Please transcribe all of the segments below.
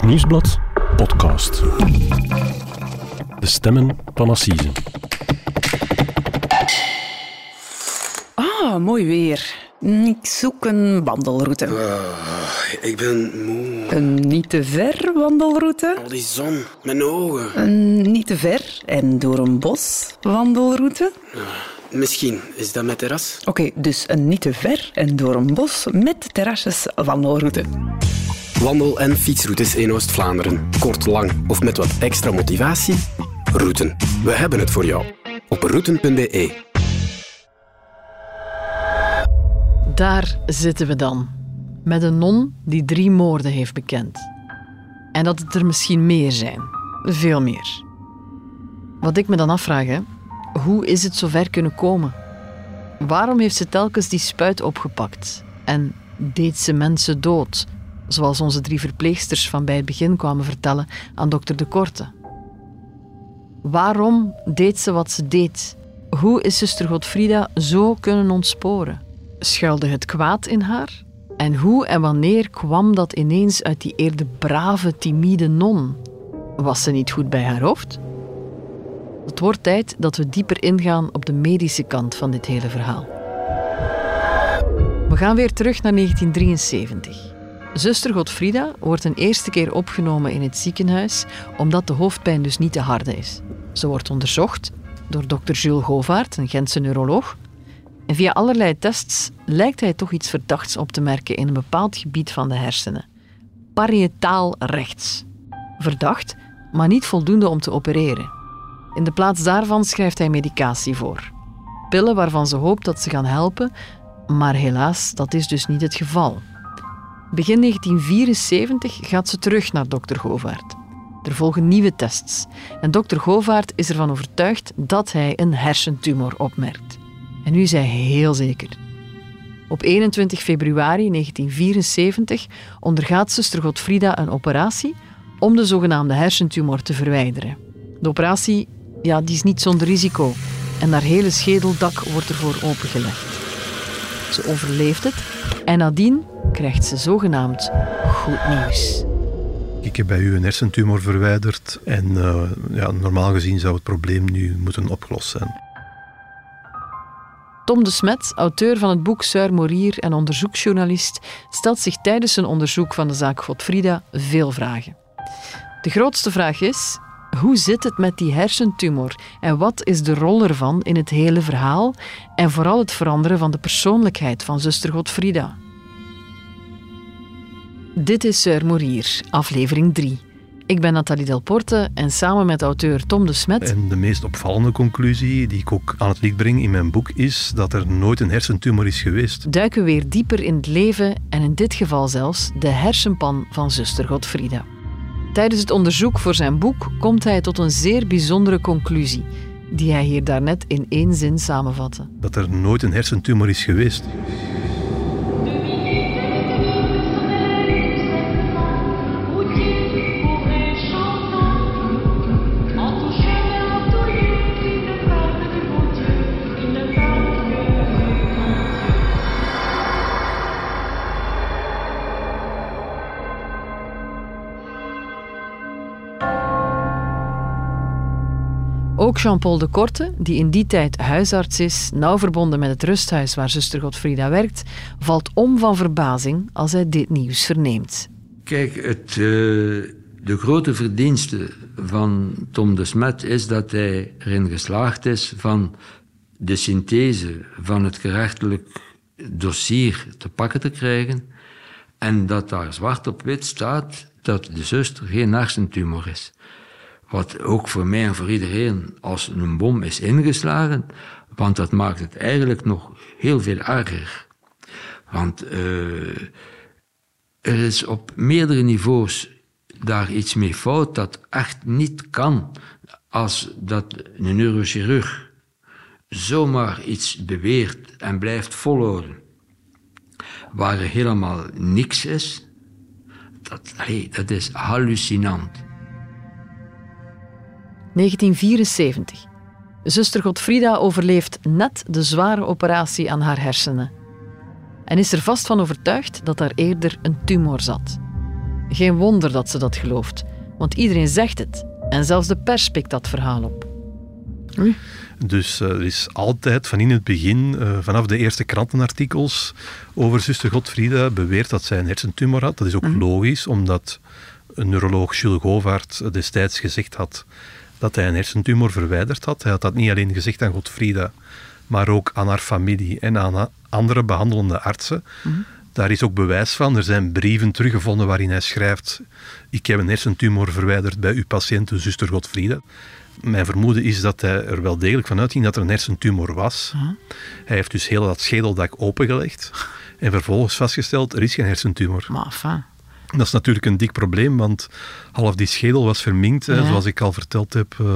Het Nieuwsblad podcast. De stemmen van Assise. Ah, mooi weer. Ik zoek een wandelroute. Ik ben moe. Een niet te ver wandelroute. Al die zon, mijn ogen. Een niet te ver en door een bos wandelroute. Misschien is dat mijn terras. Oké, dus een niet te ver en door een bos met terrasjes wandelroute. Wandel- en fietsroutes in Oost-Vlaanderen. Kort, lang of met wat extra motivatie? Routen. We hebben het voor jou. Op routen.be. Daar zitten we dan. Met een non die drie moorden heeft bekend. En dat het er misschien meer zijn. Veel meer. Wat ik me dan afvraag, hè, hoe is het zover kunnen komen? Waarom heeft ze telkens die spuit opgepakt? En deed ze mensen dood? Zoals onze drie verpleegsters van bij het begin kwamen vertellen aan dokter De Korte. Waarom deed ze wat ze deed? Hoe is zuster Godfrida zo kunnen ontsporen? Schuilde het kwaad in haar? En hoe en wanneer kwam dat ineens uit die eerder brave, timide non? Was ze niet goed bij haar hoofd? Het wordt tijd dat we dieper ingaan op de medische kant van dit hele verhaal. We gaan weer terug naar 1973. Zuster Godfrida wordt een eerste keer opgenomen in het ziekenhuis omdat de hoofdpijn dus niet te harde is. Ze wordt onderzocht door dokter Jules Govaert, een Gentse neuroloog. En via allerlei tests lijkt hij toch iets verdachts op te merken in een bepaald gebied van de hersenen. Parietaal rechts. Verdacht, maar niet voldoende om te opereren. In de plaats daarvan schrijft hij medicatie voor. Pillen waarvan ze hoopt dat ze gaan helpen, maar helaas, dat is dus niet het geval. Begin 1974 gaat ze terug naar dokter Govaert. Er volgen nieuwe tests en dokter Govaert is ervan overtuigd dat hij een hersentumor opmerkt. En nu is hij heel zeker. Op 21 februari 1974 ondergaat zuster Godfrida een operatie om de zogenaamde hersentumor te verwijderen. De operatie ja, die is niet zonder risico en haar hele schedeldak wordt ervoor opengelegd. Ze overleeft het en nadien krijgt ze zogenaamd goed nieuws. Ik heb bij u een hersentumor verwijderd en uh, ja, normaal gezien zou het probleem nu moeten opgelost zijn. Tom de Smet, auteur van het boek Suir Morier en onderzoeksjournalist, stelt zich tijdens zijn onderzoek van de zaak Godfrida veel vragen. De grootste vraag is: hoe zit het met die hersentumor en wat is de rol ervan in het hele verhaal en vooral het veranderen van de persoonlijkheid van zuster Godfrida? Dit is Sir Morier, aflevering 3. Ik ben Nathalie Delporte en samen met auteur Tom de Smet. En de meest opvallende conclusie die ik ook aan het licht breng in mijn boek is dat er nooit een hersentumor is geweest. Duiken weer dieper in het leven en in dit geval zelfs de hersenpan van zuster Godfrida. Tijdens het onderzoek voor zijn boek komt hij tot een zeer bijzondere conclusie, die hij hier daarnet in één zin samenvatte. Dat er nooit een hersentumor is geweest. Jean-Paul de Korte, die in die tijd huisarts is, nauw verbonden met het rusthuis waar zuster Godfrida werkt, valt om van verbazing als hij dit nieuws verneemt. Kijk, het, uh, de grote verdienste van Tom de Smet is dat hij erin geslaagd is van de synthese van het gerechtelijk dossier te pakken te krijgen en dat daar zwart op wit staat dat de zuster geen hersentumor is. Wat ook voor mij en voor iedereen als een bom is ingeslagen, want dat maakt het eigenlijk nog heel veel erger. Want uh, er is op meerdere niveaus daar iets mee fout dat echt niet kan als dat een neurochirurg zomaar iets beweert en blijft volhouden waar er helemaal niks is. Dat, hey, dat is hallucinant. 1974. Zuster Godfrida overleeft net de zware operatie aan haar hersenen. En is er vast van overtuigd dat daar eerder een tumor zat. Geen wonder dat ze dat gelooft, want iedereen zegt het. En zelfs de pers pikt dat verhaal op. Oei. Dus uh, er is altijd van in het begin, uh, vanaf de eerste krantenartikels over zuster Godfrieda, beweerd dat zij een hersentumor had. Dat is ook mm. logisch, omdat een neuroloog Jules Govaert destijds gezegd had dat hij een hersentumor verwijderd had. Hij had dat niet alleen gezegd aan Godfrieda, maar ook aan haar familie en aan andere behandelende artsen. Mm. Daar is ook bewijs van. Er zijn brieven teruggevonden waarin hij schrijft: Ik heb een hersentumor verwijderd bij uw patiënt, zuster Godfrieda. Mijn vermoeden is dat hij er wel degelijk van uitging dat er een hersentumor was. Hij heeft dus heel dat schedeldak opengelegd en vervolgens vastgesteld: er is geen hersentumor. Maar dat is natuurlijk een dik probleem, want half die schedel was verminkt, zoals ik al verteld heb. Uh,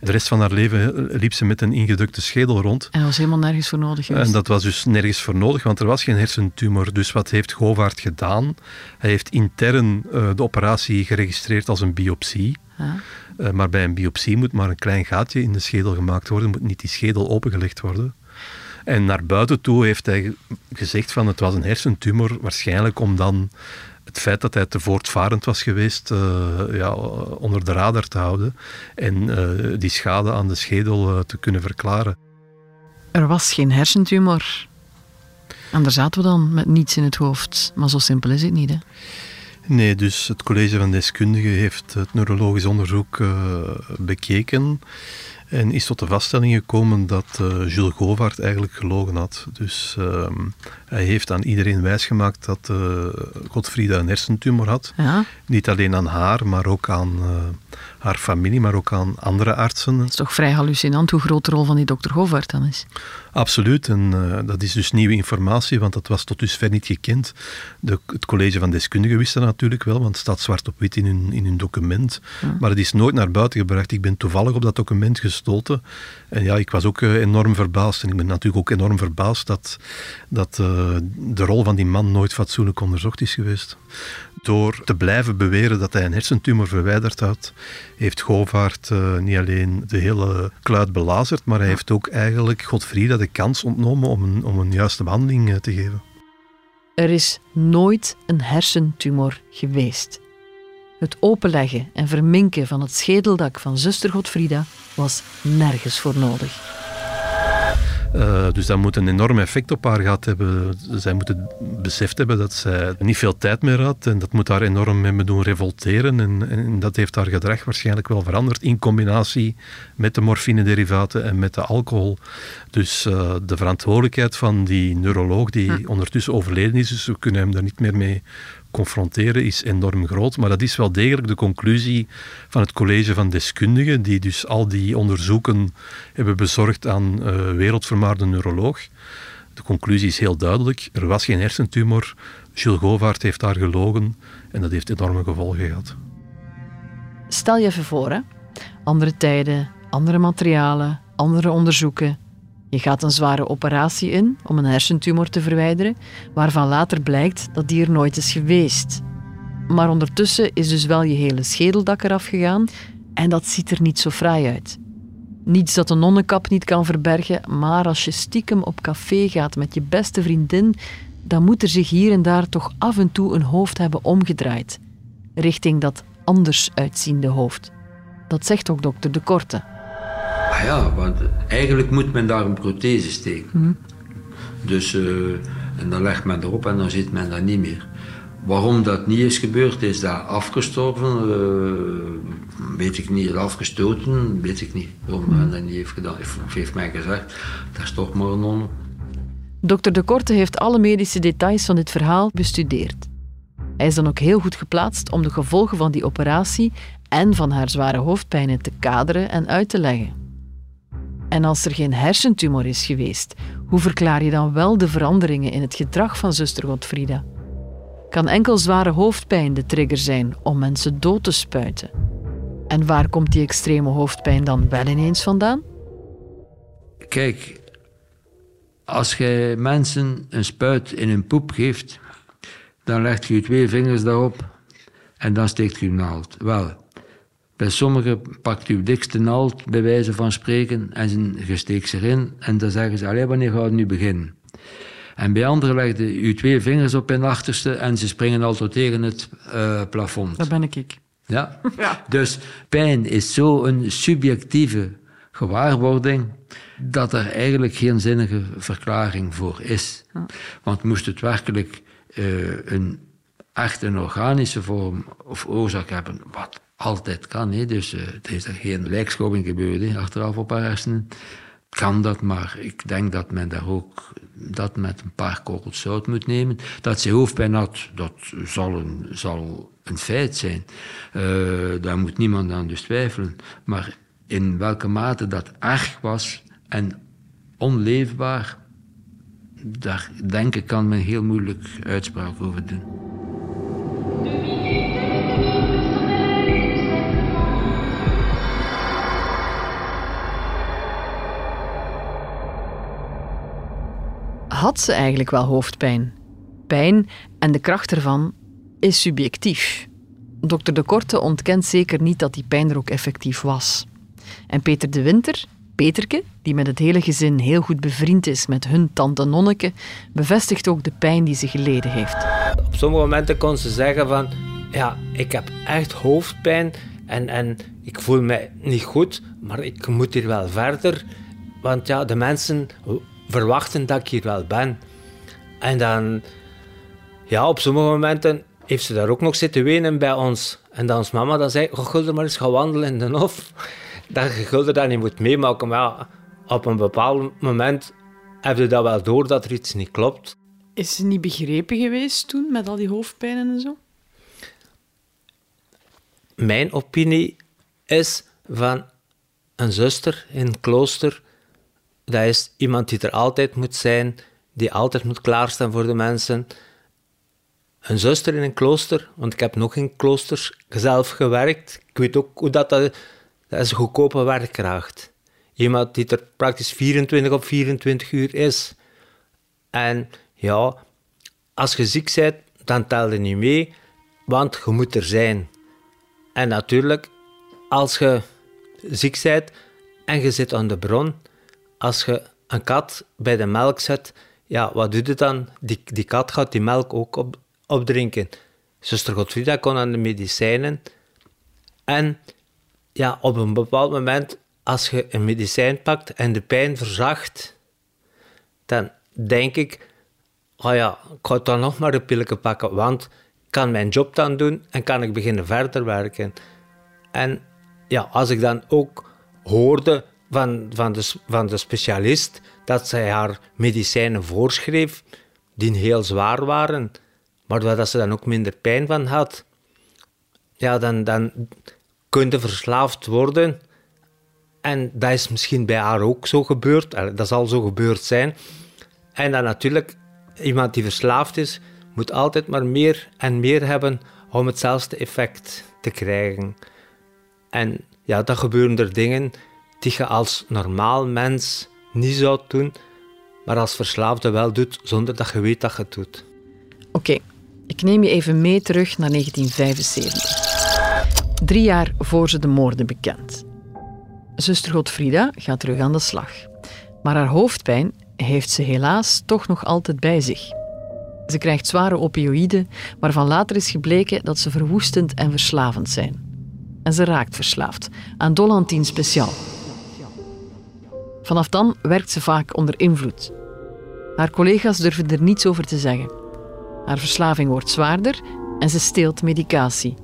de rest van haar leven liep ze met een ingedrukte schedel rond. En dat was helemaal nergens voor nodig En dat was dus nergens voor nodig, want er was geen hersentumor. Dus wat heeft Govaert gedaan? Hij heeft intern uh, de operatie geregistreerd als een biopsie. Ja. Uh, maar bij een biopsie moet maar een klein gaatje in de schedel gemaakt worden, moet niet die schedel opengelegd worden. En naar buiten toe heeft hij gezegd van het was een hersentumor, waarschijnlijk om dan het feit dat hij te voortvarend was geweest uh, ja, onder de radar te houden en uh, die schade aan de schedel uh, te kunnen verklaren. Er was geen hersentumor. En daar zaten we dan met niets in het hoofd. Maar zo simpel is het niet, hè? Nee, dus het college van deskundigen heeft het neurologisch onderzoek bekeken. En is tot de vaststelling gekomen dat uh, Jules Govaert eigenlijk gelogen had. Dus uh, hij heeft aan iedereen wijsgemaakt dat uh, Godfrieda een hersentumor had. Ja. Niet alleen aan haar, maar ook aan uh, haar familie, maar ook aan andere artsen. Het is toch vrij hallucinant hoe groot de rol van die dokter Govaert dan is? Absoluut, en uh, dat is dus nieuwe informatie, want dat was tot dusver niet gekend. De, het college van deskundigen wist dat natuurlijk wel, want het staat zwart op wit in hun, in hun document. Ja. Maar het is nooit naar buiten gebracht. Ik ben toevallig op dat document gestoten. En ja, ik was ook enorm verbaasd. En ik ben natuurlijk ook enorm verbaasd dat, dat uh, de rol van die man nooit fatsoenlijk onderzocht is geweest. Door te blijven beweren dat hij een hersentumor verwijderd had, heeft Govaert uh, niet alleen de hele kluit belazerd, maar hij heeft ook eigenlijk Godfrieda de kans ontnomen om een, om een juiste behandeling uh, te geven. Er is nooit een hersentumor geweest. Het openleggen en verminken van het schedeldak van zuster Godfrieda was nergens voor nodig. Uh, dus dat moet een enorm effect op haar gehad hebben. Zij moet het beseft hebben dat zij niet veel tijd meer had en dat moet haar enorm mee doen revolteren. En, en, dat heeft haar gedrag waarschijnlijk wel veranderd in combinatie met de morfinederivaten en met de alcohol. Dus uh, de verantwoordelijkheid van die neuroloog die hm. ondertussen overleden is, dus we kunnen hem daar niet meer mee confronteren is enorm groot. Maar dat is wel degelijk de conclusie van het college van deskundigen, die dus al die onderzoeken hebben bezorgd aan uh, wereldvermaarde neuroloog. De conclusie is heel duidelijk. Er was geen hersentumor. Jules Govaert heeft daar gelogen en dat heeft enorme gevolgen gehad. Stel je even voor, andere tijden, andere materialen, andere onderzoeken. Je gaat een zware operatie in om een hersentumor te verwijderen, waarvan later blijkt dat die er nooit is geweest. Maar ondertussen is dus wel je hele schedeldak eraf gegaan en dat ziet er niet zo fraai uit. Niets dat een nonnenkap niet kan verbergen, maar als je stiekem op café gaat met je beste vriendin, dan moet er zich hier en daar toch af en toe een hoofd hebben omgedraaid, richting dat anders uitziende hoofd. Dat zegt ook dokter De Korte. Ah ja, want eigenlijk moet men daar een prothese steken. Mm. Dus, uh, en dan legt men erop en dan ziet men dat niet meer. Waarom dat niet is gebeurd, is dat afgestorven, uh, weet ik niet, afgestoten, weet ik niet. Waarom men dat niet heeft gedaan, heeft, heeft mij gezegd, dat is toch maar een non. Dokter De Korte heeft alle medische details van dit verhaal bestudeerd. Hij is dan ook heel goed geplaatst om de gevolgen van die operatie en van haar zware hoofdpijnen te kaderen en uit te leggen. En als er geen hersentumor is geweest, hoe verklaar je dan wel de veranderingen in het gedrag van zuster Godfrieda? Kan enkel zware hoofdpijn de trigger zijn om mensen dood te spuiten? En waar komt die extreme hoofdpijn dan wel ineens vandaan? Kijk, als je mensen een spuit in hun poep geeft, dan legt je twee vingers daarop en dan steekt je een naald. Wel, bij sommigen pakt u dikste naald, bij wijze van spreken, en je steekt ze erin en dan zeggen ze, alleen wanneer gaat het nu beginnen? En bij anderen legde je twee vingers op hun achterste en ze springen al tot tegen het uh, plafond. Dat ben ik. ik. Ja? ja. Dus pijn is zo'n subjectieve gewaarwording dat er eigenlijk geen zinnige verklaring voor is. Want moest het werkelijk uh, een echt een organische vorm of oorzaak hebben, wat altijd kan, hè? dus uh, er is er geen lijkschouwing gebeurd achteraf op haar kan dat, maar ik denk dat men daar ook dat met een paar korrels zout moet nemen. Dat ze hoofdpijn had, dat zal een, feit zijn. Uh, daar moet niemand aan dus twijfelen. Maar in welke mate dat erg was en onleefbaar, daar denk ik kan men heel moeilijk uitspraak over doen. Had ze eigenlijk wel hoofdpijn? Pijn en de kracht ervan is subjectief. Dokter De Korte ontkent zeker niet dat die pijn er ook effectief was. En Peter de Winter, Peterke, die met het hele gezin heel goed bevriend is met hun tante Nonneke, bevestigt ook de pijn die ze geleden heeft. Op sommige momenten kon ze zeggen van, ja, ik heb echt hoofdpijn en, en ik voel me niet goed, maar ik moet hier wel verder. Want ja, de mensen verwachten dat ik hier wel ben. En dan, ja, op sommige momenten heeft ze daar ook nog zitten wenen bij ons. En dan ons mama dan zei, oh, Gulder maar eens gaan wandelen in de hof. Dat je Gulder dat niet moet meemaken. Maar ja, op een bepaald moment heb je dat wel door dat er iets niet klopt. Is ze niet begrepen geweest toen, met al die hoofdpijnen en zo? Mijn opinie is van een zuster in een klooster dat is iemand die er altijd moet zijn, die altijd moet klaarstaan voor de mensen. Een zuster in een klooster, want ik heb nog in kloosters zelf gewerkt. Ik weet ook hoe dat, dat, dat is een goedkope werkkracht. Iemand die er praktisch 24 op 24 uur is. En ja, als je ziek bent, dan tel je niet mee, want je moet er zijn. En natuurlijk, als je ziek bent en je zit aan de bron, als je een kat bij de melk zet, ja, wat doet het dan? Die, die kat gaat die melk ook op, opdrinken. Zuster Godfrida kon aan de medicijnen. En ja, op een bepaald moment, als je een medicijn pakt en de pijn verzacht, dan denk ik, oh ja, ik ga dan nog maar een pilletje pakken, want ik kan mijn job dan doen en kan ik beginnen verder werken. En ja, als ik dan ook hoorde van, de, van de specialist dat zij haar medicijnen voorschreef die heel zwaar waren, maar dat ze dan ook minder pijn van had. Ja, dan, dan kun je verslaafd worden. En dat is misschien bij haar ook zo gebeurd. Dat zal zo gebeurd zijn. En dan natuurlijk, iemand die verslaafd is, moet altijd maar meer en meer hebben om hetzelfde effect te krijgen. En ja, dan gebeuren er dingen die je als normaal mens niet zou doen, maar als verslaafde wel doet zonder dat je weet dat je het doet. Oké, ik neem je even mee terug naar 1975. Drie jaar voor ze de moorden bekend. Zuster Godfrida gaat terug aan de slag. Maar haar hoofdpijn heeft ze helaas toch nog altijd bij zich. Ze krijgt zware opioïden, waarvan later is gebleken dat ze verwoestend en verslavend zijn. En ze raakt verslaafd aan Dolantin Speciaal, Vanaf dan werkt ze vaak onder invloed. Haar collega's durven er niets over te zeggen. Haar verslaving wordt zwaarder en ze steelt medicatie.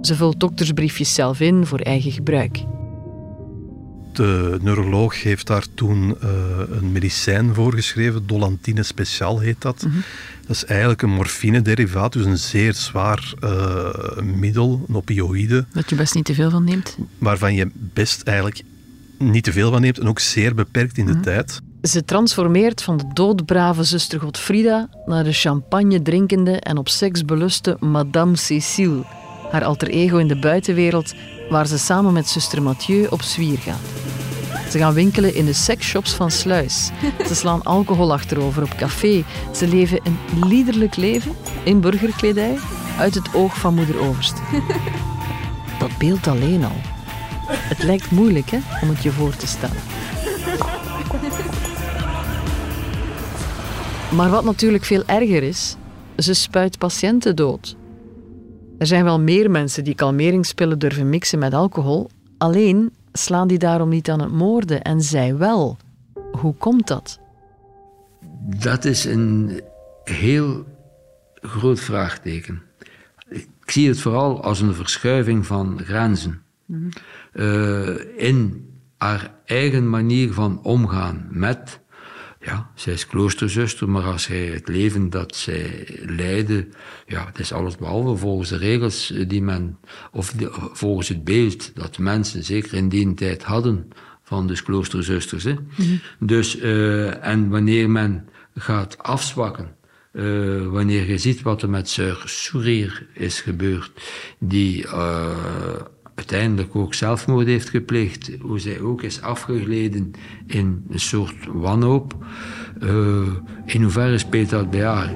Ze vult doktersbriefjes zelf in voor eigen gebruik. De neuroloog heeft daar toen uh, een medicijn voorgeschreven, Dolantine Speciaal heet dat. Mhm. Dat is eigenlijk een morfine-derivaat, dus een zeer zwaar uh, middel, een opioïde. Dat je best niet te veel van neemt. Waarvan je best eigenlijk niet te veel van neemt en ook zeer beperkt in de mhm. tijd. Ze transformeert van de doodbrave zuster Godfrida naar de champagne drinkende en op seks beluste Madame Cécile, haar alter ego in de buitenwereld, waar ze samen met zuster Mathieu op zwier gaan. Ze gaan winkelen in de seksshops van Sluis. Ze slaan alcohol achterover op café. Ze leven een liederlijk leven in burgerkledij uit het oog van moeder Overst. Dat beeld alleen al het lijkt moeilijk hè, om het je voor te stellen. Maar wat natuurlijk veel erger is, ze spuit patiënten dood. Er zijn wel meer mensen die kalmeringspillen durven mixen met alcohol, alleen slaan die daarom niet aan het moorden en zij wel. Hoe komt dat? Dat is een heel groot vraagteken. Ik zie het vooral als een verschuiving van grenzen. Uh, in haar eigen manier van omgaan met. Ja, zij is kloosterzuster, maar als zij het leven dat zij leidde, ja, het is alles behalve volgens de regels die men, of volgens het beeld dat mensen zeker in die tijd hadden van de kloosterzusters. Hè. Dus, uh, en wanneer men gaat afzwakken, uh, wanneer je ziet wat er met Sir Sourier is gebeurd, die uh, uiteindelijk ook zelfmoord heeft gepleegd, hoe zij ook is afgegleden in een soort wanhoop. Uh, in hoeverre speelt dat bij haar?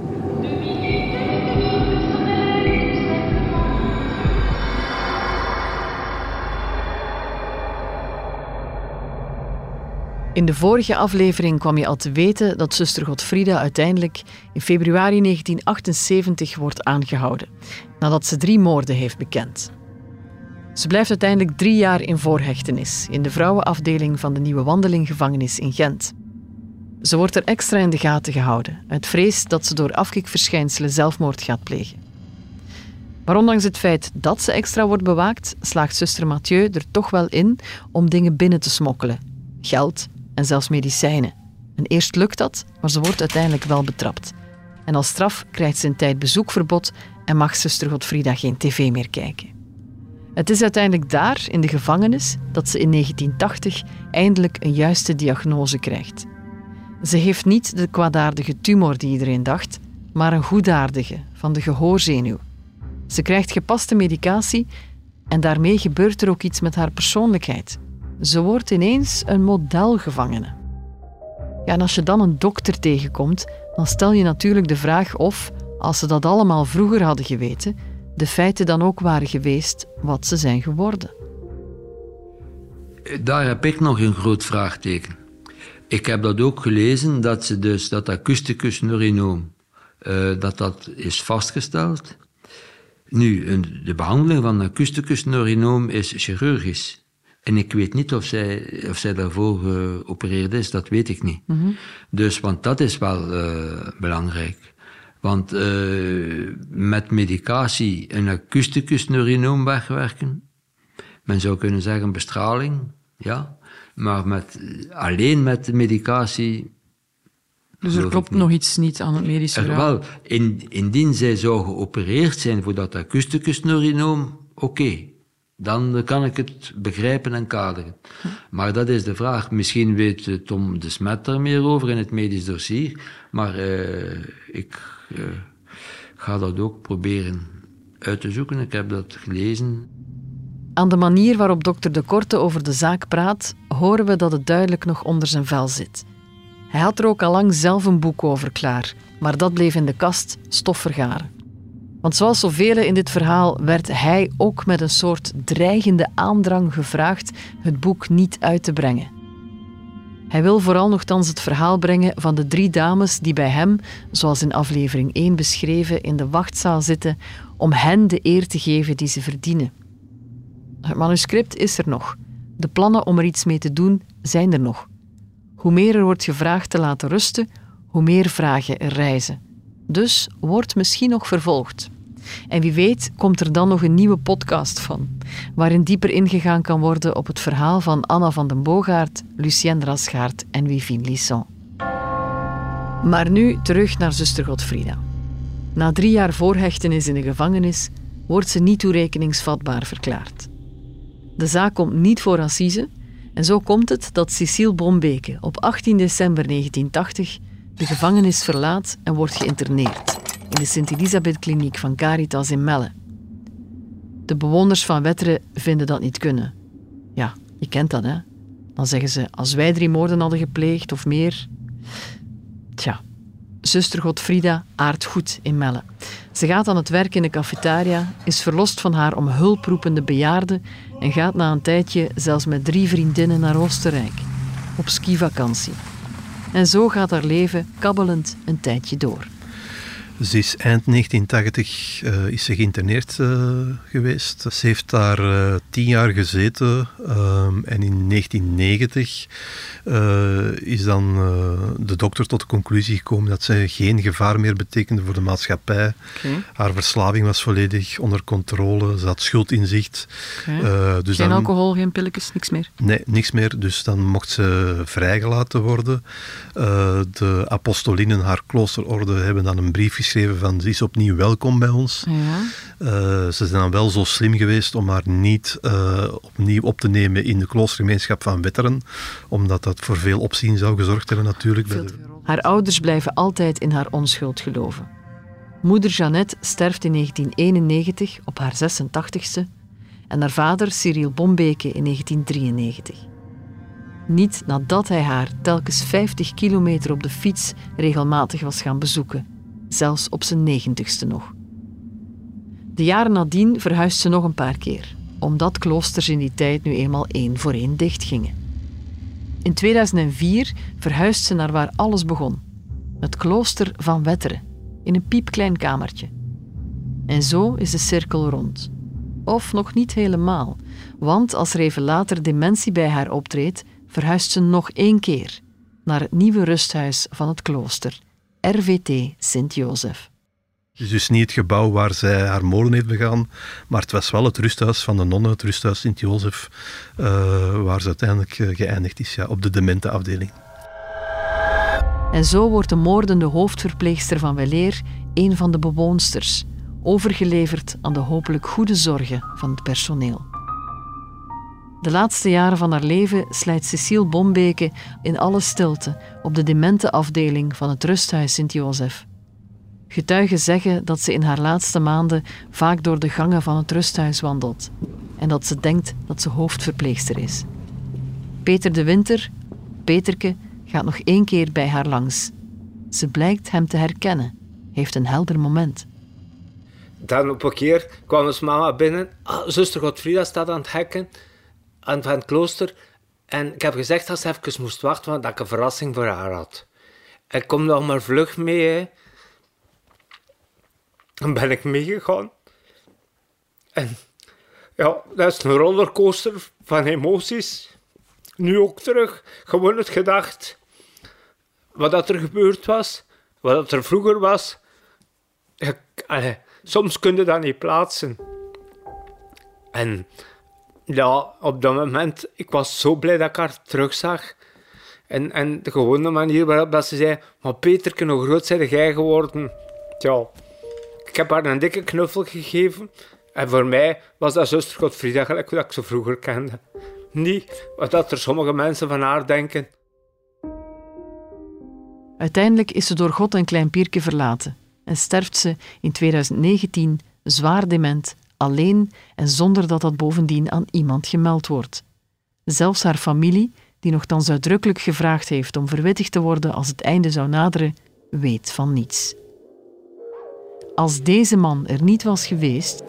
In de vorige aflevering kwam je al te weten dat zuster Godfrida uiteindelijk in februari 1978 wordt aangehouden, nadat ze drie moorden heeft bekend. Ze blijft uiteindelijk drie jaar in voorhechtenis in de vrouwenafdeling van de Nieuwe Wandelinggevangenis in Gent. Ze wordt er extra in de gaten gehouden, uit vrees dat ze door afkikverschijnselen zelfmoord gaat plegen. Maar ondanks het feit dat ze extra wordt bewaakt, slaagt zuster Mathieu er toch wel in om dingen binnen te smokkelen: geld en zelfs medicijnen. En eerst lukt dat, maar ze wordt uiteindelijk wel betrapt. En als straf krijgt ze een tijd bezoekverbod en mag zuster Godfrida geen tv meer kijken. Het is uiteindelijk daar, in de gevangenis, dat ze in 1980 eindelijk een juiste diagnose krijgt. Ze heeft niet de kwaadaardige tumor die iedereen dacht, maar een goedaardige van de gehoorzenuw. Ze krijgt gepaste medicatie en daarmee gebeurt er ook iets met haar persoonlijkheid. Ze wordt ineens een modelgevangene. Ja, en als je dan een dokter tegenkomt, dan stel je natuurlijk de vraag of, als ze dat allemaal vroeger hadden geweten, de feiten dan ook waren geweest wat ze zijn geworden. Daar heb ik nog een groot vraagteken. Ik heb dat ook gelezen, dat ze dus dat acusticus neurinoom, uh, dat dat is vastgesteld. Nu, de behandeling van acusticus neurinoom is chirurgisch. En ik weet niet of zij, of zij daarvoor geopereerd is, dat weet ik niet. Mm -hmm. Dus, want dat is wel uh, belangrijk. Want uh, met medicatie een acusticus neurinoom wegwerken, men zou kunnen zeggen bestraling, ja. Maar met, alleen met medicatie. Dus er klopt nog iets niet aan het medische er, verhaal? Wel, in, indien zij zou geopereerd zijn voor dat acusticus neurinoom, oké. Okay. Dan kan ik het begrijpen en kaderen. Maar dat is de vraag. Misschien weet Tom de Smet er meer over in het medisch dossier. Maar uh, ik ga dat ook proberen uit te zoeken. Ik heb dat gelezen. Aan de manier waarop dokter De Korte over de zaak praat, horen we dat het duidelijk nog onder zijn vel zit. Hij had er ook al lang zelf een boek over klaar, maar dat bleef in de kast stof vergaren. Want zoals zoveel in dit verhaal werd hij ook met een soort dreigende aandrang gevraagd het boek niet uit te brengen. Hij wil vooral nogthans het verhaal brengen van de drie dames die bij hem, zoals in aflevering 1 beschreven, in de wachtzaal zitten om hen de eer te geven die ze verdienen. Het manuscript is er nog. De plannen om er iets mee te doen zijn er nog. Hoe meer er wordt gevraagd te laten rusten, hoe meer vragen er reizen. Dus wordt misschien nog vervolgd. En wie weet komt er dan nog een nieuwe podcast van, waarin dieper ingegaan kan worden op het verhaal van Anna van den Boogaard, Lucienne Rasgaard en Wivine Lisson. Maar nu terug naar zuster Godfrida. Na drie jaar voorhechtenis in de gevangenis wordt ze niet toerekeningsvatbaar verklaard. De zaak komt niet voor assise en zo komt het dat Cecile Bombeke op 18 december 1980 de gevangenis verlaat en wordt geïnterneerd in de Sint-Elisabeth-kliniek van Caritas in Melle. De bewoners van Wetteren vinden dat niet kunnen. Ja, je kent dat, hè? Dan zeggen ze, als wij drie moorden hadden gepleegd of meer... Tja, zuster Godfrida aardt goed in Melle. Ze gaat aan het werk in de cafetaria, is verlost van haar om hulp roepende bejaarde en gaat na een tijdje zelfs met drie vriendinnen naar Oostenrijk, op skivakantie. En zo gaat haar leven kabbelend een tijdje door. Ze is eind 1980 uh, is ze geïnterneerd uh, geweest. Ze heeft daar uh, tien jaar gezeten en in 1990 is dan de dokter tot de conclusie gekomen dat ze geen gevaar meer betekende voor de maatschappij. Okay. Haar verslaving was volledig onder controle, ze had schuldinzicht. Okay. dus geen dan, alcohol, geen pilletjes, niks meer? Nee, niks meer. Dus dan mocht ze vrijgelaten worden. de apostolinnen, haar kloosterorde, hebben dan een brief geschreven van ze is opnieuw welkom bij ons. Ja. Uh, ze zijn dan wel zo slim geweest om haar niet uh, opnieuw op te nemen in de kloostergemeenschap van Wetteren, omdat dat voor veel opzien zou gezorgd hebben natuurlijk. Bij de... Haar ouders blijven altijd in haar onschuld geloven. Moeder Jeannette sterft in 1991 op haar 86ste en haar vader Cyril Bombeke in 1993. Niet nadat hij haar telkens 50 kilometer op de fiets regelmatig was gaan bezoeken zelfs op zijn negentigste nog. De jaren nadien verhuist ze nog een paar keer, omdat kloosters in die tijd nu eenmaal één voor één dichtgingen. In 2004 verhuist ze naar waar alles begon, het klooster van Wetteren, in een piepklein kamertje. En zo is de cirkel rond. Of nog niet helemaal, want als er even later dementie bij haar optreedt, verhuist ze nog één keer naar het nieuwe rusthuis van het klooster RVT Sint-Jozef. Het is dus niet het gebouw waar zij haar molen heeft begaan, maar het was wel het rusthuis van de nonnen, het rusthuis Sint-Jozef, uh, waar ze uiteindelijk uh, geëindigd is, ja, op de demente afdeling. En zo wordt de moordende hoofdverpleegster van Weleer een van de bewoonsters, overgeleverd aan de hopelijk goede zorgen van het personeel. De laatste jaren van haar leven slijt Cecile Bombeke in alle stilte op de demente afdeling van het rusthuis Sint-Jozef. Getuigen zeggen dat ze in haar laatste maanden vaak door de gangen van het rusthuis wandelt en dat ze denkt dat ze hoofdverpleegster is. Peter de Winter, Peterke, gaat nog één keer bij haar langs. Ze blijkt hem te herkennen, heeft een helder moment. Dan op een keer kwam eens mama binnen. Ah, zuster Godfrida staat aan het hekken aan van het klooster. En ik heb gezegd dat ze even moest wachten, want dat ik een verrassing voor haar had. Ik kom nog maar vlug mee. Hè. Dan ben ik meegegaan. En ja, dat is een rollercoaster van emoties. Nu ook terug. Gewoon het gedacht. Wat dat er gebeurd was. Wat dat er vroeger was. Ik, soms kun je dat niet plaatsen. En ja, op dat moment, ik was zo blij dat ik haar terugzag. En, en de gewone manier waarop dat ze zei, maar Peter, hoe groot zijn jij geworden? Ja, ik heb haar een dikke knuffel gegeven. En voor mij was dat zuster Godfrieda gelijk dat ik ze vroeger kende. Niet wat er sommige mensen van haar denken. Uiteindelijk is ze door God een klein pierke verlaten en sterft ze in 2019 zwaar dement alleen en zonder dat dat bovendien aan iemand gemeld wordt. Zelfs haar familie, die nogthans uitdrukkelijk gevraagd heeft om verwittigd te worden als het einde zou naderen, weet van niets. Als deze man er niet was geweest.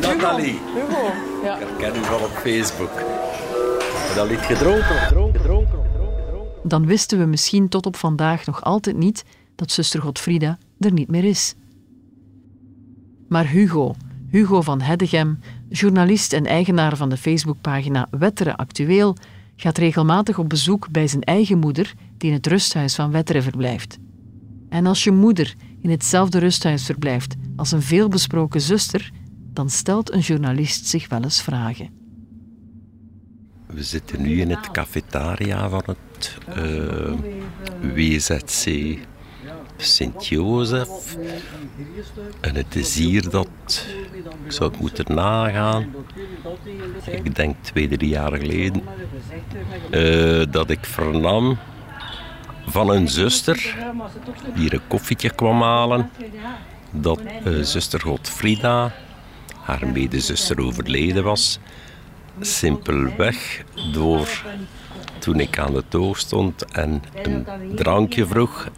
Nathalie. Hugo. Ja. Ik herken u van op Facebook. Dat ligt gedronken, gedronken, gedronken. Dan wisten we misschien tot op vandaag nog altijd niet dat zuster Godfrida er niet meer is. Maar Hugo, Hugo van Heddegem, journalist en eigenaar van de Facebookpagina Wetteren Actueel, gaat regelmatig op bezoek bij zijn eigen moeder, die in het rusthuis van Wetteren verblijft. En als je moeder in hetzelfde rusthuis verblijft als een veelbesproken zuster, dan stelt een journalist zich wel eens vragen. We zitten nu in het cafetaria van het uh, WZC Sint-Jozef. En het is hier dat, ik zou moeten nagaan, ik denk twee, drie jaar geleden, uh, dat ik vernam van een zuster die een koffietje kwam halen, dat uh, zuster Godfrida, haar medezuster, overleden was. Simpelweg door toen ik aan de toog stond en een drankje vroeg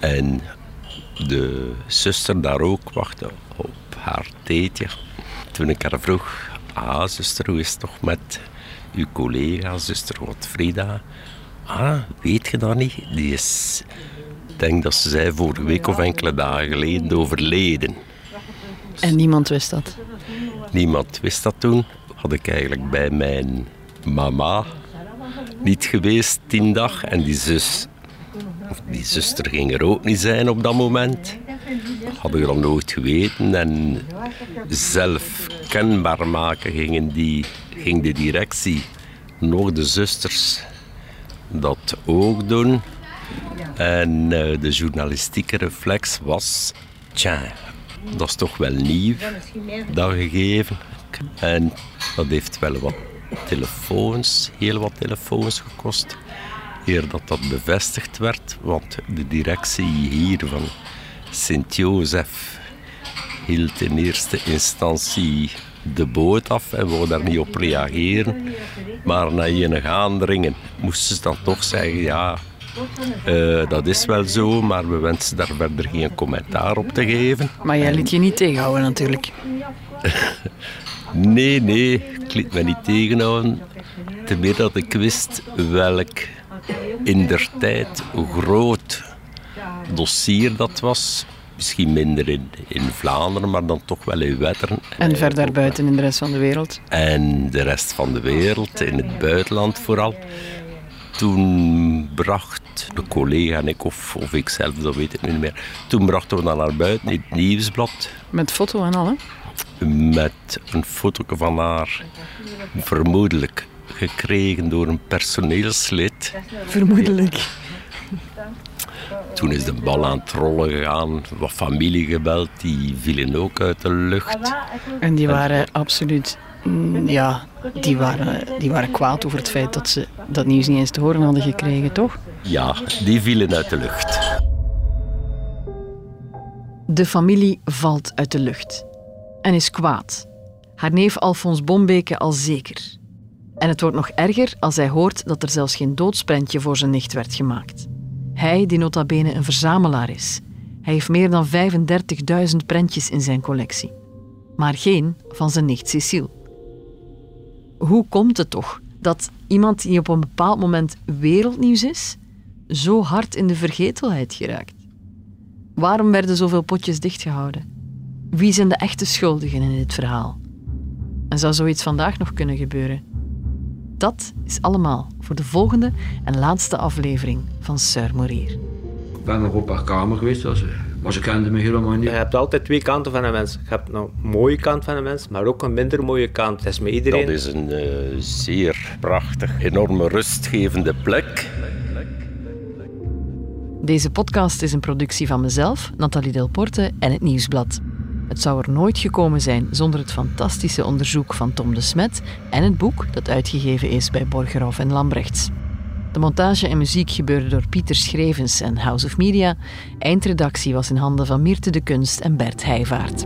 en de zuster daar ook wachtte op haar theetje. Toen ik haar vroeg, ah zuster, hoe is het toch met uw collega, zuster Godfrida. Ah, weet je dat niet? Die is, ik denk dat ze zei vorige week of enkele dagen geleden overleden. En niemand wist dat? Niemand wist dat toen. Had ik eigenlijk bij mijn mama niet geweest tien dagen. En die zus, die zuster ging er ook niet zijn op dat moment. Had ik dat nooit geweten. En zelf kenbaar maken gingen die, ging de directie, nog de zusters, dat ook doen. En uh, de journalistieke reflex was, tja, dat is toch wel nieuw, dat gegeven. En dat heeft wel wat telefoons, heel wat telefoons gekost. Eer dat dat bevestigd werd, want de directie hier van Sint-Jozef hield in eerste instantie de boot af en wou daar niet op reageren. Maar na enige aandringen moesten ze dan toch zeggen, ja, uh, dat is wel zo, maar we wensen daar verder geen commentaar op te geven. Maar jij liet je niet tegenhouden natuurlijk. nee, nee, ik liet me niet tegenhouden. Ten meer dat ik wist welk in der tijd groot dossier dat was. Misschien minder in, in Vlaanderen, maar dan toch wel in Wetteren. En verder buiten in de rest van de wereld? En de rest van de wereld, in het buitenland vooral. Toen bracht de collega en ik, of, of ik zelf, dat weet ik niet meer. Toen brachten we dat naar buiten in het nieuwsblad. Met foto en al, hè? Met een foto van haar, vermoedelijk gekregen door een personeelslid. Vermoedelijk. Toen is de bal aan het rollen gegaan. Wat familie gebeld, die vielen ook uit de lucht. En die waren absoluut Mm, ja, die waren, die waren kwaad over het feit dat ze dat nieuws niet eens te horen hadden gekregen, toch? Ja, die vielen uit de lucht. De familie valt uit de lucht en is kwaad. Haar neef Alfons Bombeke al zeker. En het wordt nog erger als hij hoort dat er zelfs geen doodsprentje voor zijn nicht werd gemaakt. Hij, die nota bene een verzamelaar is. Hij heeft meer dan 35.000 prentjes in zijn collectie. Maar geen van zijn nicht Cecile hoe komt het toch dat iemand die op een bepaald moment wereldnieuws is, zo hard in de vergetelheid geraakt? Waarom werden zoveel potjes dichtgehouden? Wie zijn de echte schuldigen in dit verhaal? En zou zoiets vandaag nog kunnen gebeuren? Dat is allemaal voor de volgende en laatste aflevering van Sir Morier. Ik ben nog op haar kamer geweest, was maar ze kenden me helemaal niet. Je hebt altijd twee kanten van een mens. Je hebt een mooie kant van een mens, maar ook een minder mooie kant. Dat is met iedereen. Dat is een uh, zeer prachtig, enorme rustgevende plek. Deze podcast is een productie van mezelf, Nathalie Delporte en het Nieuwsblad. Het zou er nooit gekomen zijn zonder het fantastische onderzoek van Tom de Smet en het boek dat uitgegeven is bij Borgerhoff en Lambrechts. De montage en muziek gebeurde door Pieter Schrevens en House of Media. Eindredactie was in handen van Mirte de Kunst en Bert Heijvaart.